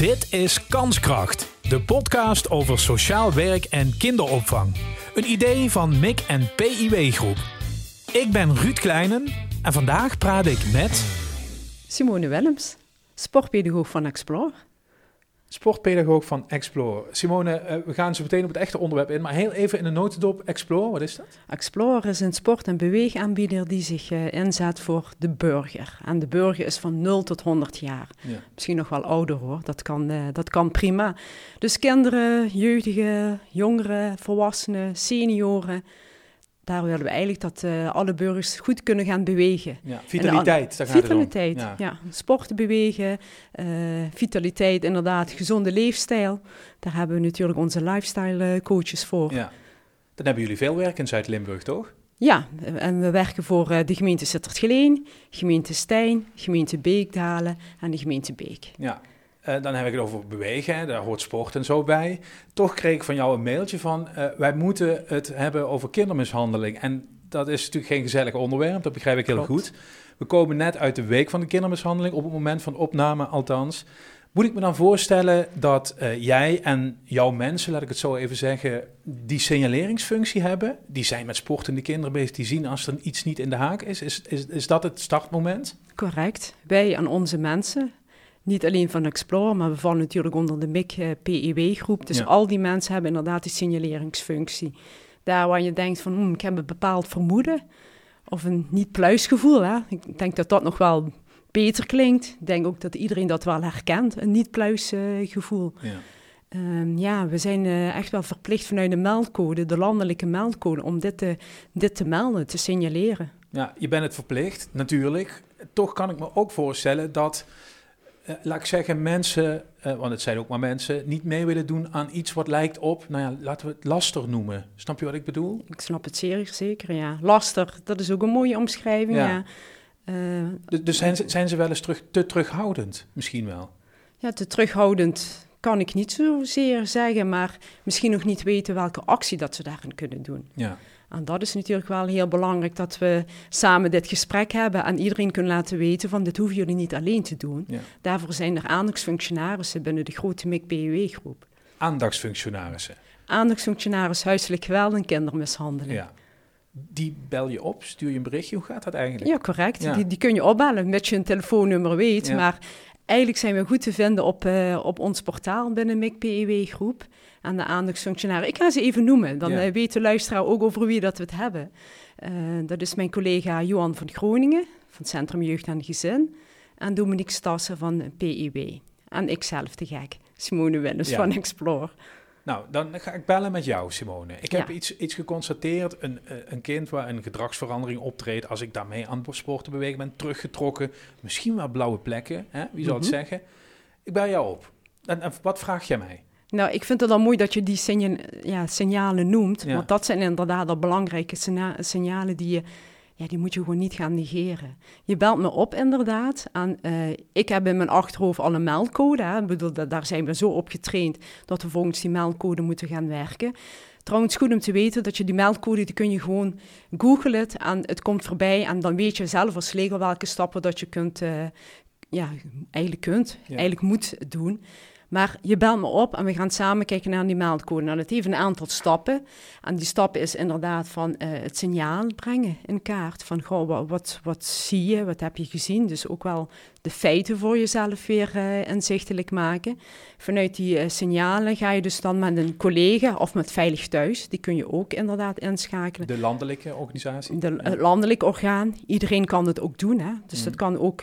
Dit is Kanskracht, de podcast over sociaal werk en kinderopvang. Een idee van MIC en PIW Groep. Ik ben Ruud Kleinen en vandaag praat ik met... Simone Willems, sportpedagoog van Explore sportpedagoog van Explore. Simone, uh, we gaan zo meteen op het echte onderwerp in, maar heel even in de notendop. Explore, wat is dat? Explore is een sport- en beweegaanbieder die zich uh, inzet voor de burger. En de burger is van 0 tot 100 jaar. Ja. Misschien nog wel ouder hoor, dat kan, uh, dat kan prima. Dus kinderen, jeugdigen, jongeren, volwassenen, senioren daar willen we eigenlijk dat uh, alle burgers goed kunnen gaan bewegen. Ja, vitaliteit, daar gaat vitaliteit. Ja. ja. Sporten bewegen, uh, vitaliteit inderdaad, gezonde leefstijl. Daar hebben we natuurlijk onze lifestyle eh, coaches voor. Ja. Dan hebben jullie veel werk in Zuid-Limburg, toch? Ja, en we werken voor de gemeente Sittert-Geleen, gemeente Stijn, gemeente Beekdalen en de gemeente Beek. Ja, uh, dan heb ik het over bewegen, daar hoort sport en zo bij. Toch kreeg ik van jou een mailtje van, uh, wij moeten het hebben over kindermishandeling. En dat is natuurlijk geen gezellig onderwerp, dat begrijp ik heel goed. We komen net uit de week van de kindermishandeling, op het moment van opname althans. Moet ik me dan voorstellen dat uh, jij en jouw mensen, laat ik het zo even zeggen, die signaleringsfunctie hebben? Die zijn met sportende kinderen bezig, die zien als er iets niet in de haak is. Is, is, is dat het startmoment? Correct. Wij en onze mensen niet alleen van Explore, maar we vallen natuurlijk onder de MIC-PEW-groep. Dus al die mensen hebben inderdaad die signaleringsfunctie. Daar waar je denkt van, hmm, ik heb een bepaald vermoeden of een niet-pluisgevoel. Hè? Ik denk dat dat nog wel beter klinkt. Ik denk ook dat iedereen dat wel herkent, een niet-pluisgevoel. ja. Um, ja, we zijn uh, echt wel verplicht vanuit de meldcode, de landelijke meldcode, om dit te, dit te melden, te signaleren. Ja, je bent het verplicht, natuurlijk. Toch kan ik me ook voorstellen dat laat ik zeggen, mensen, uh, want het zijn ook maar mensen, niet mee willen doen aan iets wat lijkt op, nou ja, laten we het laster noemen. Snap je wat ik bedoel? Ik snap het zeer zeker, ja. Laster, dat is ook een mooie omschrijving, ja. ja. Uh, dus, dus zijn, ze, zijn ze wel eens terug, te terughoudend, misschien wel? Ja, te terughoudend kan ik niet zozeer zeggen, maar misschien nog niet weten welke actie dat ze daarin kunnen doen. Ja. En dat is natuurlijk wel heel belangrijk dat we samen dit gesprek hebben en iedereen kunnen laten weten van dit hoeven jullie niet alleen te doen. Daarvoor zijn er aandachtsfunctionarissen binnen de grote MIC-BUW-groep. Aandachtsfunctionarissen? Aandachtsfunctionaris huiselijk geweld en kindermishandeling. Ja. Die bel je op, stuur je een berichtje, hoe gaat dat eigenlijk? Ja, correct. Die, die kun je opbellen, met je een telefoonnummer weet. Maar eigenlijk zijn we goed te vinden op, uh, op ons portaal binnen MIC-PEW-groep aan de aandachtsfunctionaris. Ik ga ze even noemen, dan ja. uh, weet de luisteraar ook over wie dat we het hebben. Uh, dat is mijn collega Johan van Groningen van Centrum Jeugd en Gezin en Dominique Stassen van PIW. En ikzelf te gek, Simone ja. van Explore. Nou, dan ga ik bellen met jou, Simone. Ik heb iets, iets geconstateerd. Een, uh, een kind waar een gedragsverandering optreedt. Als ik daarmee aan het sporten bewegen ben, teruggetrokken. Misschien wel blauwe plekken, hè? wie zou mm -hmm. het zeggen? Ik bel jou op. En, en wat vraag jij mij? Nou, ik vind het dan mooi dat je die signa ja, signalen noemt. Ja. Want dat zijn inderdaad de belangrijke signalen die je... Ja, die moet je gewoon niet gaan negeren. Je belt me op inderdaad. En, uh, ik heb in mijn achterhoofd al een meldcode. Hè. Ik bedoel, daar zijn we zo op getraind dat we volgens die meldcode moeten gaan werken. Trouwens, goed om te weten dat je die meldcode, die kun je gewoon googlen en het komt voorbij. En dan weet je zelf als leger welke stappen dat je kunt, uh, ja, eigenlijk kunt, ja. eigenlijk moet doen. Maar je belt me op en we gaan samen kijken naar die meldcode. Nou, dat heeft een aantal stappen. En die stap is inderdaad van uh, het signaal brengen in kaart. Van, goh, wat, wat, wat, zie je, wat heb je gezien? Dus ook wel de feiten voor jezelf weer uh, inzichtelijk maken. Vanuit die uh, signalen ga je dus dan met een collega of met Veilig Thuis. Die kun je ook inderdaad inschakelen. De landelijke organisatie? De landelijk orgaan. Iedereen kan het ook doen. Hè? Dus mm. dat kan ook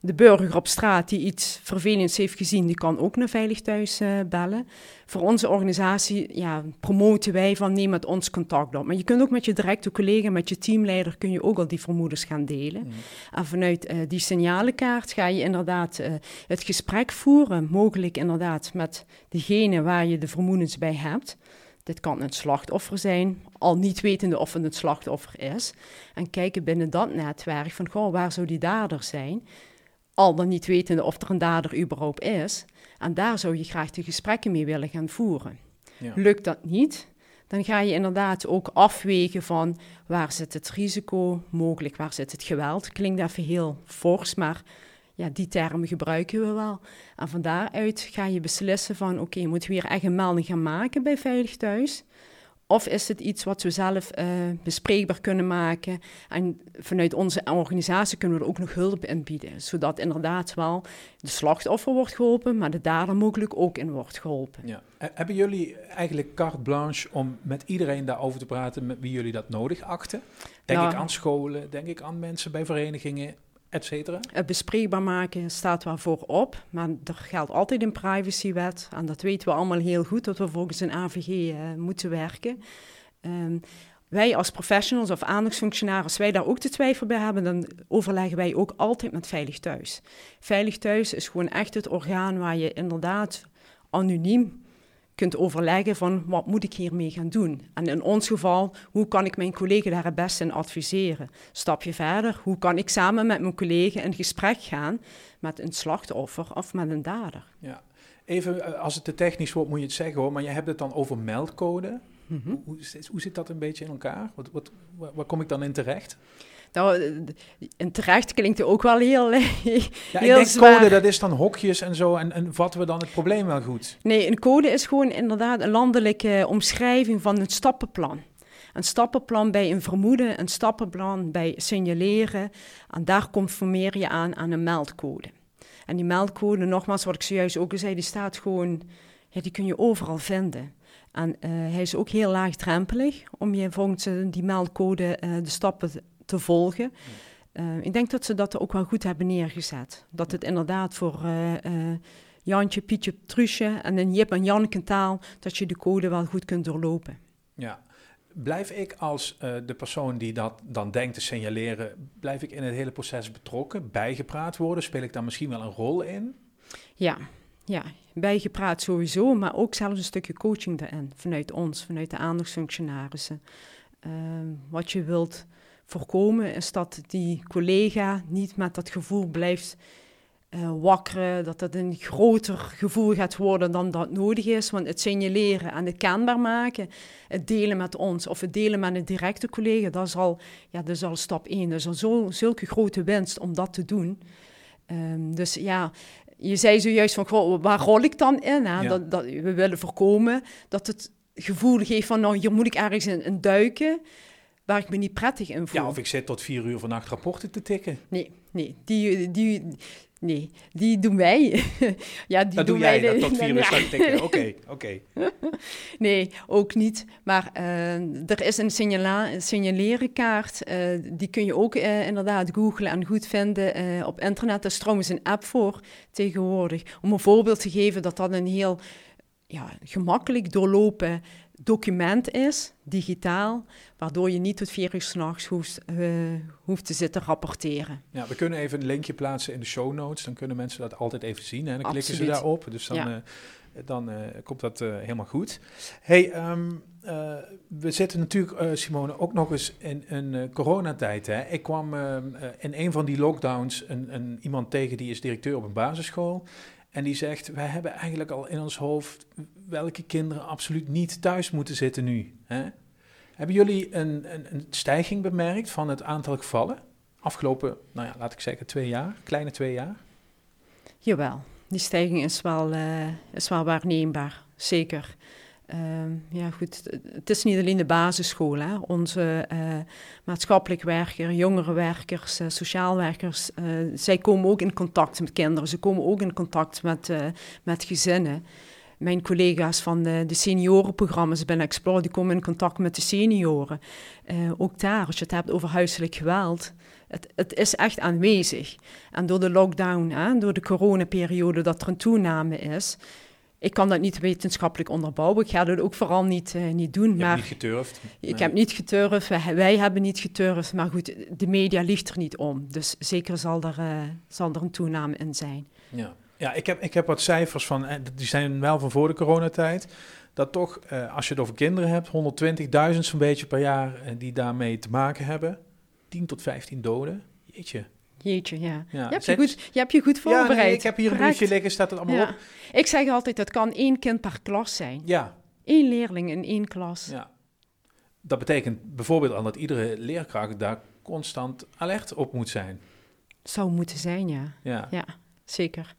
de burger op straat die iets vervelends heeft gezien, die kan ook naar Veilig Thuis bellen voor onze organisatie ja, promoten wij van neem met ons contact op. Maar je kunt ook met je directe collega, met je teamleider, kun je ook al die vermoedens gaan delen. Mm. En vanuit uh, die signalenkaart ga je inderdaad uh, het gesprek voeren, mogelijk inderdaad met degene waar je de vermoedens bij hebt. Dit kan een slachtoffer zijn, al niet wetende of het een slachtoffer is. En kijken binnen dat netwerk van, goh, waar zou die dader zijn? Al dan niet wetende of er een dader überhaupt is. En daar zou je graag de gesprekken mee willen gaan voeren. Ja. Lukt dat niet, dan ga je inderdaad ook afwegen van waar zit het risico mogelijk, waar zit het geweld. Klinkt even heel fors, maar ja, die termen gebruiken we wel. En van daaruit ga je beslissen van, oké, moeten we hier echt een melding gaan maken bij Veilig Thuis? Of is het iets wat we zelf uh, bespreekbaar kunnen maken? En vanuit onze organisatie kunnen we er ook nog hulp in bieden. Zodat inderdaad wel de slachtoffer wordt geholpen, maar de dader mogelijk ook in wordt geholpen. Ja. Hebben jullie eigenlijk carte blanche om met iedereen daarover te praten met wie jullie dat nodig achten? Denk nou, ik aan scholen, denk ik aan mensen bij verenigingen, het bespreekbaar maken staat wel voorop, maar er geldt altijd een privacywet. En dat weten we allemaal heel goed, dat we volgens een AVG eh, moeten werken. Um, wij als professionals of aandachtsfunctionaris, als wij daar ook te twijfel bij hebben, dan overleggen wij ook altijd met Veilig Thuis. Veilig Thuis is gewoon echt het orgaan waar je inderdaad anoniem kunt overleggen van wat moet ik hiermee gaan doen. En in ons geval, hoe kan ik mijn collega daar het beste in adviseren? Stapje verder, hoe kan ik samen met mijn collega in gesprek gaan met een slachtoffer of met een dader? Ja, even eh, als het te technisch wordt moet je het zeggen hoor, maar je hebt het dan over meldcode. Mhm. hoe, hoe, zit dat een beetje in elkaar? Wat, wat, waar kom ik dan in terecht? Nou, en terecht klinkt ook wel heel, ja, heel ik denk code, dat is dan hokjes en zo. En, en vatten we dan het probleem wel goed? Nee, een code is gewoon inderdaad een landelijke omschrijving van een stappenplan. Een stappenplan bij een vermoeden, een stappenplan bij signaleren. En daar conformeer je aan aan een meldcode. En die meldcode, nogmaals, wat ik zojuist ook al zei, die staat gewoon, ja, die kun je overal vinden. En uh, hij is ook heel laagdrempelig om je volgens die meldcode uh, de stappen te volgen. Uh, ik denk dat ze dat ook wel goed hebben neergezet. Dat het inderdaad voor uh, uh, Jantje, Pietje, Truusje en een Jip en Janneke taal, dat je de code wel goed kunt doorlopen. Ja. Blijf ik als de persoon die dat dan denkt te signaleren, blijf ik in het hele proces betrokken, bijgepraat worden? Speel ik daar misschien wel een rol in? Ja, ja, bijgepraat sowieso, maar ook zelfs een stukje coaching erin, vanuit ons, vanuit de aandachtsfunctionarissen. Ehm, wat je wilt voorkomen is dat die collega niet met dat gevoel blijft uh, wakkeren, dat het een groter gevoel gaat worden dan dat nodig is. Want het signaleren en het kenbaar maken, het delen met ons of het delen met een directe collega, dat is al, ja, dat is al stap één. Dat is al zo, zulke grote winst om dat te doen. Um, dus ja, je zei zojuist van, goh, waar rol ik dan in? Hè? Dat, dat, we willen voorkomen dat het gevoel geeft van, nou, hier moet ik ergens in, in duiken waar ik me niet prettig in voel. Ja, of ik zit tot vier uur vannacht rapporten te tikken. Nee, nee, die, die, nee, die doen wij. ja, die dat doen doe wij jij, dat tot vier uur te tikken. Oké, oké. Nee, ook niet. Maar uh, er is een, signala signalerenkaart. Uh, die kun je ook uh, inderdaad googlen en goed vinden op internet. Er is trouwens een app voor tegenwoordig. Om een voorbeeld te geven dat dat een heel ja, gemakkelijk doorlopen document is, digitaal, waardoor je niet tot vier uur s'nachts hoeft, uh, hoeft te zitten rapporteren. Ja, we kunnen even een linkje plaatsen in de show notes, dan kunnen mensen dat altijd even zien en dan klikken ze daarop. Dus dan, uh, dan uh, komt dat helemaal goed. Hey, um, we zitten natuurlijk, Simone, ook nog eens in een coronatijd. Hè? Ik kwam ehm, in een van die lockdowns een, een, iemand tegen die is directeur op een basisschool. En die zegt, wij hebben eigenlijk al in ons hoofd welke kinderen absoluut niet thuis moeten zitten nu. Hè? Hebben jullie een, een, een, stijging bemerkt van het aantal gevallen? Afgelopen, nou ja, laat ik zeggen, twee jaar, kleine twee jaar? Jawel, die stijging is wel, uh, is wel waarneembaar, zeker. Uh, ja, goed, het is niet alleen de basisschool. Hè. Onze uh, maatschappelijk werker, jongerenwerkers, uh, sociaal werkers, zij komen ook in contact met kinderen. Ze komen ook in contact met, met gezinnen. Mijn collega's van de, de seniorenprogramma's bij Explore, die komen in contact met de senioren. ook daar, als je het hebt over huiselijk geweld, het, het, is echt aanwezig. En door de lockdown, hè, door de coronaperiode, dat er een toename is, ik kan dat niet wetenschappelijk onderbouwen. Ik ga dat ook vooral niet, uh, niet doen. Je maar niet geturfd? Ik heb niet geturfd, wij, hebben niet geturfd. Maar goed, de media ligt er niet om. Dus zeker zal er, uh, zal er een toename in zijn. Ja, ja ik, heb, ik heb wat cijfers van, eh, die zijn wel van voor de coronatijd. Dat toch, uh, als je het over kinderen hebt, 120.000 zo'n beetje per jaar die daarmee te maken hebben. 10 tot 15 doden. Jeetje. Jeetje, ja. ja. Je, hebt je, goed, je hebt je goed voorbereid. Ja, nee, ik heb hier een briefje liggen, staat het allemaal op. Ik zeg altijd, het kan één kind per klas zijn. Ja. Eén leerling in één klas. Ja. Dat betekent bijvoorbeeld al dat iedere leerkracht daar constant alert op moet zijn. Zou moeten zijn, ja. Ja, ja zeker.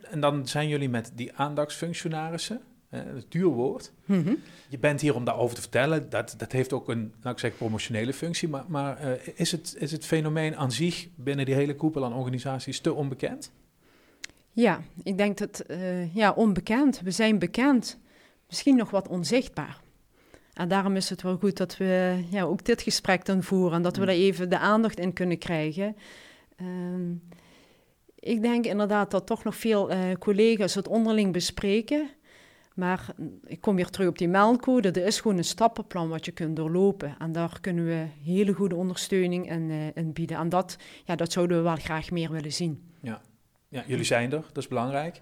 En dan zijn jullie met die aandachtsfunctionarissen. Het duur woord. Mhm. Je bent hier om daarover te vertellen. Dat, dat heeft ook een, laat ik zeggen, promotionele functie. Maar, maar uh, is, het, is het fenomeen aan zich binnen die hele koepel aan organisaties te onbekend? Ja, ik denk dat, uh, ja, onbekend. We zijn bekend. Misschien nog wat onzichtbaar. En daarom is het wel goed dat we ja, ook dit gesprek dan voeren. En dat we mm. daar even de aandacht in kunnen krijgen. Uh, ik denk inderdaad dat toch nog veel uh, collega's het onderling bespreken. Maar ik kom weer terug op die meldcode. Er is gewoon een stappenplan wat je kunt doorlopen. En daar kunnen we hele goede ondersteuning in, uh, in bieden. En dat, ja, dat zouden we wel graag meer willen zien. Ja. ja, jullie zijn er, dat is belangrijk.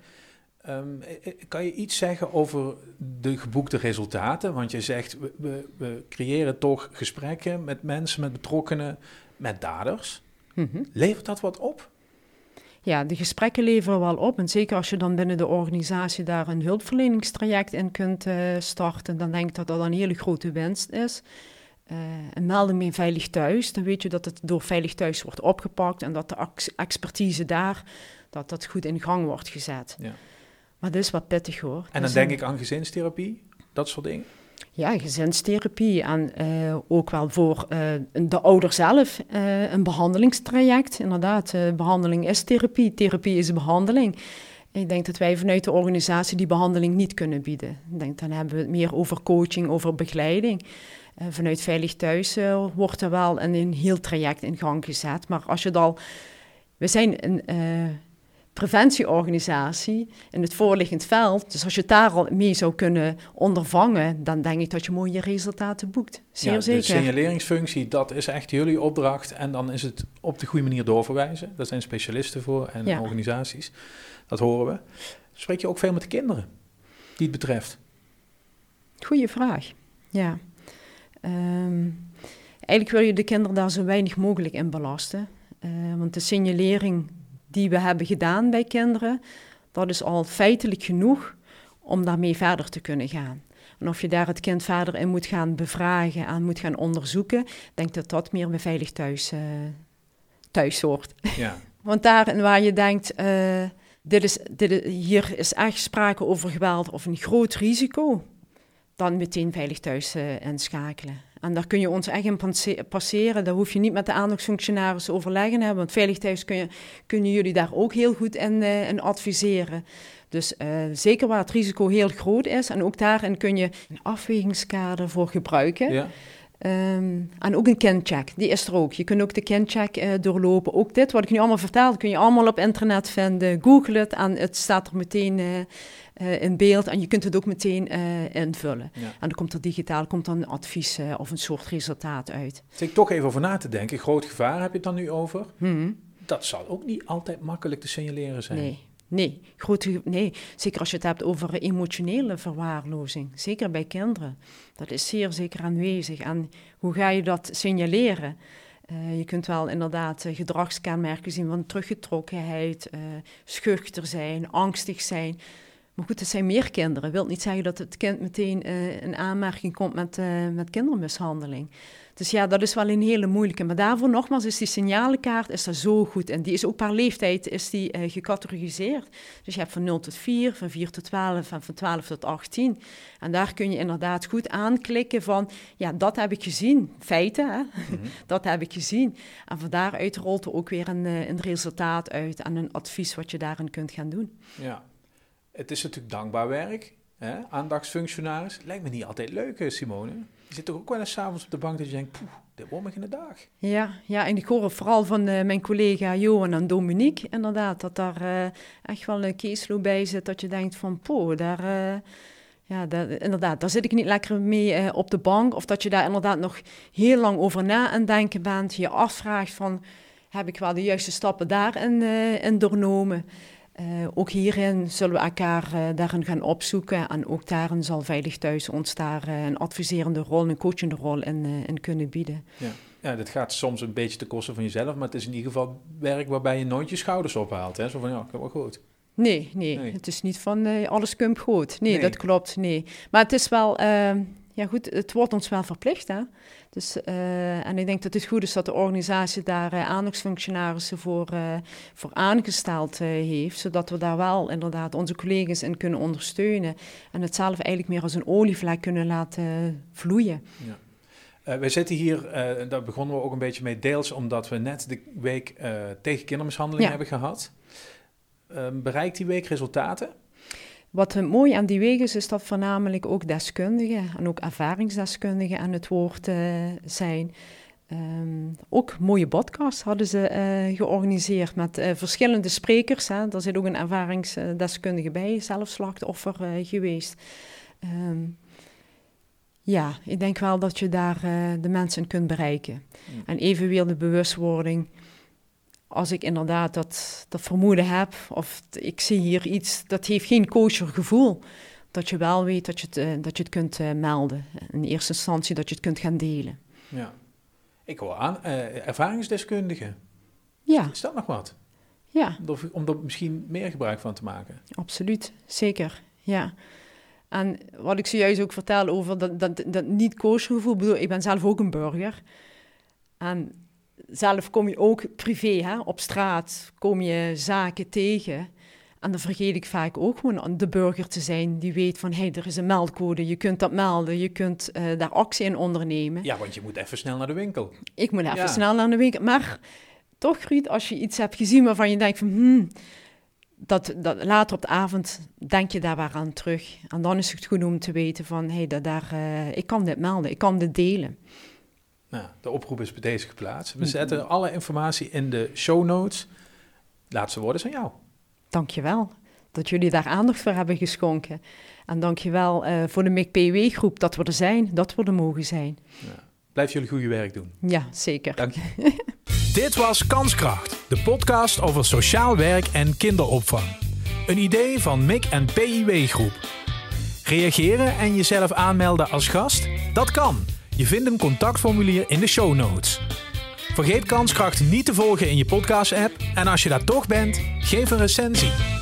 Um, kan je iets zeggen over de geboekte resultaten? Want je zegt, we, we, we creëren toch gesprekken met mensen, met betrokkenen, met daders. Mm -hmm. Levert dat wat op? Ja, de gesprekken leveren wel op. En zeker als je dan binnen de organisatie daar een hulpverleningstraject in kunt uh, starten, dan denk ik dat dat een hele grote winst is. Uh, en melding mee Veilig Thuis, dan weet je dat het door Veilig Thuis wordt opgepakt en dat de expertise daar, dat dat goed in gang wordt gezet. Ja. Maar dat is wat pittig hoor. En dan denk ik aan gezinstherapie, dat soort dingen? Ja, gezinstherapie en uh, ook wel voor uh, de ouder zelf uh, een behandelingstraject. Inderdaad, behandeling is therapie, therapie is behandeling. Ik denk dat wij vanuit de organisatie die behandeling niet kunnen bieden. Denk dan hebben we het meer over coaching, over begeleiding. vanuit Veilig Thuis wordt er wel een, een heel traject in gang gezet. Maar als je het al... We zijn een preventieorganisatie in het voorliggend veld. Dus als je het daar al mee zou kunnen ondervangen, dan denk ik dat je mooie resultaten boekt. Zeer ja, zeker. De signaleringsfunctie, dat is echt jullie opdracht. En dan is het op de goede manier doorverwijzen. Daar zijn specialisten voor en organisaties. Dat horen we. Spreek je ook veel met de kinderen die het betreft? Goeie vraag. Ja. Ehm, eigenlijk wil je de kinderen daar zo weinig mogelijk in belasten. Uh, want de signalering die we hebben gedaan bij kinderen, dat is al feitelijk genoeg om daarmee verder te kunnen gaan. En of je daar het kind verder in moet gaan bevragen en moet gaan onderzoeken, denk dat dat meer bij veilig thuis, uh, thuis hoort. Ja. Want daar waar je denkt, uh, dit is, dit hier is echt sprake over geweld of een groot risico, dan meteen veilig thuis uh, inschakelen. En daar kun je ons echt in passeren. Daar hoef je niet met de aandachtsfunctionaris overleggen hebben. Want veilig thuis kun je, kunnen jullie daar ook heel goed in, in adviseren. Dus uh, zeker waar het risico heel groot is. En ook daarin kun je een afwegingskader voor gebruiken. Ja. Um, en ook een kencheck, die is er ook. Je kunt ook de kencheck uh, doorlopen. Ook dit, wat ik nu allemaal vertel, kun je allemaal op internet vinden. Google het en het staat er meteen uh, uh, in beeld. En je kunt het ook meteen invullen. En dan komt er digitaal komt dan een advies of een soort resultaat uit. Zit ik toch even over na te denken. Groot gevaar heb je het dan nu over? Hmm. Dat zal ook niet altijd makkelijk te signaleren zijn. Nee. Nee, grote, nee, zeker als je het hebt over emotionele verwaarlozing. Zeker bij kinderen. Dat is zeer zeker aanwezig. En hoe ga je dat signaleren? Uh, je kunt wel inderdaad uh, gedragskenmerken zien van teruggetrokkenheid, uh, schuchter zijn, angstig zijn. Maar goed, het zijn meer kinderen. Dat wil niet zeggen dat het kind meteen in aanmerking komt met, met kindermishandeling. Dus ja, dat is wel een hele moeilijke. Maar daarvoor nogmaals is die signalenkaart is daar zo goed. En die is ook per leeftijd is die, uh, gecategoriseerd. Dus je hebt van 0 tot 4, van 4 tot 12 en van 12 tot 18. En daar kun je inderdaad goed aanklikken van, ja, dat heb ik gezien. Feiten, hè? Mhm. dat heb ik gezien. En van daaruit rolt er ook weer een, uh, een resultaat uit en een advies wat je daarin kunt gaan doen. Ja, het is natuurlijk dankbaar werk. Hè? Aandachtsfunctionaris. Lijkt me niet altijd leuk, eh, Simone. Je zit toch ook wel eens s'avonds op de bank dat je denkt, poeh, dit wordt in de dag. Ja, ja, en ik hoor vooral van uh, mijn collega Johan en Dominique, inderdaad, dat daar uh, echt wel een caseload bij zit, dat je denkt van, poeh, daar... Ja, inderdaad, daar zit ik niet lekker mee op de bank. Of dat je daar inderdaad nog heel lang over na aan denken bent. Je afvraagt van, heb ik wel de juiste stappen daarin in doornomen? Uh, ook hierin zullen we elkaar uh, daarin gaan opzoeken. En ook daarin zal Veilig Thuis ons daar uh, een adviserende rol, een coachende rol in, in kunnen bieden. Ja. ja, dat gaat soms een beetje ten koste van jezelf, maar het is in ieder geval werk waarbij je nooit je schouders ophaalt. Hè? Zo van, ja, ik heb wel goed. Nee, nee, nee, het is niet van alles kump goed. Nee, nee, dat klopt, nee. Maar het is wel, ehm, ja goed, het wordt ons wel verplicht. Hè? Dus, uh, en ik denk dat het goed is dat de organisatie daar uh, aandachtsfunctionarissen voor, uh, voor aangesteld heeft. Zodat we daar wel inderdaad onze collega's in kunnen ondersteunen. En het zelf eigenlijk meer als een olievlek kunnen laten vloeien. Ja. Uh, wij zitten hier, uh, daar begonnen we ook een beetje mee, deels omdat we net de week uh, tegen kindermishandeling hebben gehad. Ehm, bereikt die week resultaten? Wat mooi aan die week is, is dat voornamelijk ook deskundigen en ook ervaringsdeskundigen aan het woord zijn. Um, ook mooie podcasts hadden ze georganiseerd met verschillende sprekers. Hè. Er zit ook een ervaringsdeskundige bij, zelf slachtoffer geweest. Um, ja, ik denk wel dat je daar de mensen kunt bereiken. En even weer de bewustwording. Als ik inderdaad dat, dat vermoeden heb, of ik zie hier iets, dat heeft geen kosher gevoel. Dat je wel weet dat je het, uh, dat je het kunt uh, melden. In eerste instantie dat je het kunt gaan delen. Ja. Ik hoor aan, ervaringsdeskundigen. Ja. Is dat nog wat? Ja. Om, er misschien meer gebruik van te maken? Absoluut, zeker. Ja. En wat ik zojuist ook vertel over dat, dat, dat niet kosher gevoel, bedoel, ik ben zelf ook een burger. En zelf kom je ook privé, hè, op straat, kom je zaken tegen. En dan vergeet ik vaak ook gewoon de burger te zijn die weet van, hé, hey, er is een meldcode, je kunt dat melden, je kunt uh, daar actie in ondernemen. Ja, want je moet even snel naar de winkel. Ik moet even snel naar de winkel. Maar toch, Ruud, als je iets hebt gezien waarvan je denkt van, hmm, dat, dat, later op de avond denk je daar waar aan terug. En dan is het goed om te weten van, hé, hey, daar, uh, ik kan dit melden, ik kan dit delen. Nou, de oproep is bij deze geplaatst. We mhm. zetten alle informatie in de show notes. Laatste woorden zijn jou. Dankjewel dat jullie daar aandacht voor hebben geschonken. En dankjewel uh, voor de MIC-PW-groep dat we er zijn, dat we er mogen zijn. Ja. Blijf jullie goede werk doen. Ja, zeker. Dank je. Dit was Kanskracht, de podcast over sociaal werk en kinderopvang. Een idee van MIC en PIW Groep. Reageren en jezelf aanmelden als gast? Dat kan. Je vindt een contactformulier in de show notes. Vergeet Kanskracht niet te volgen in je podcast-app en als je daar toch bent, geef een recensie.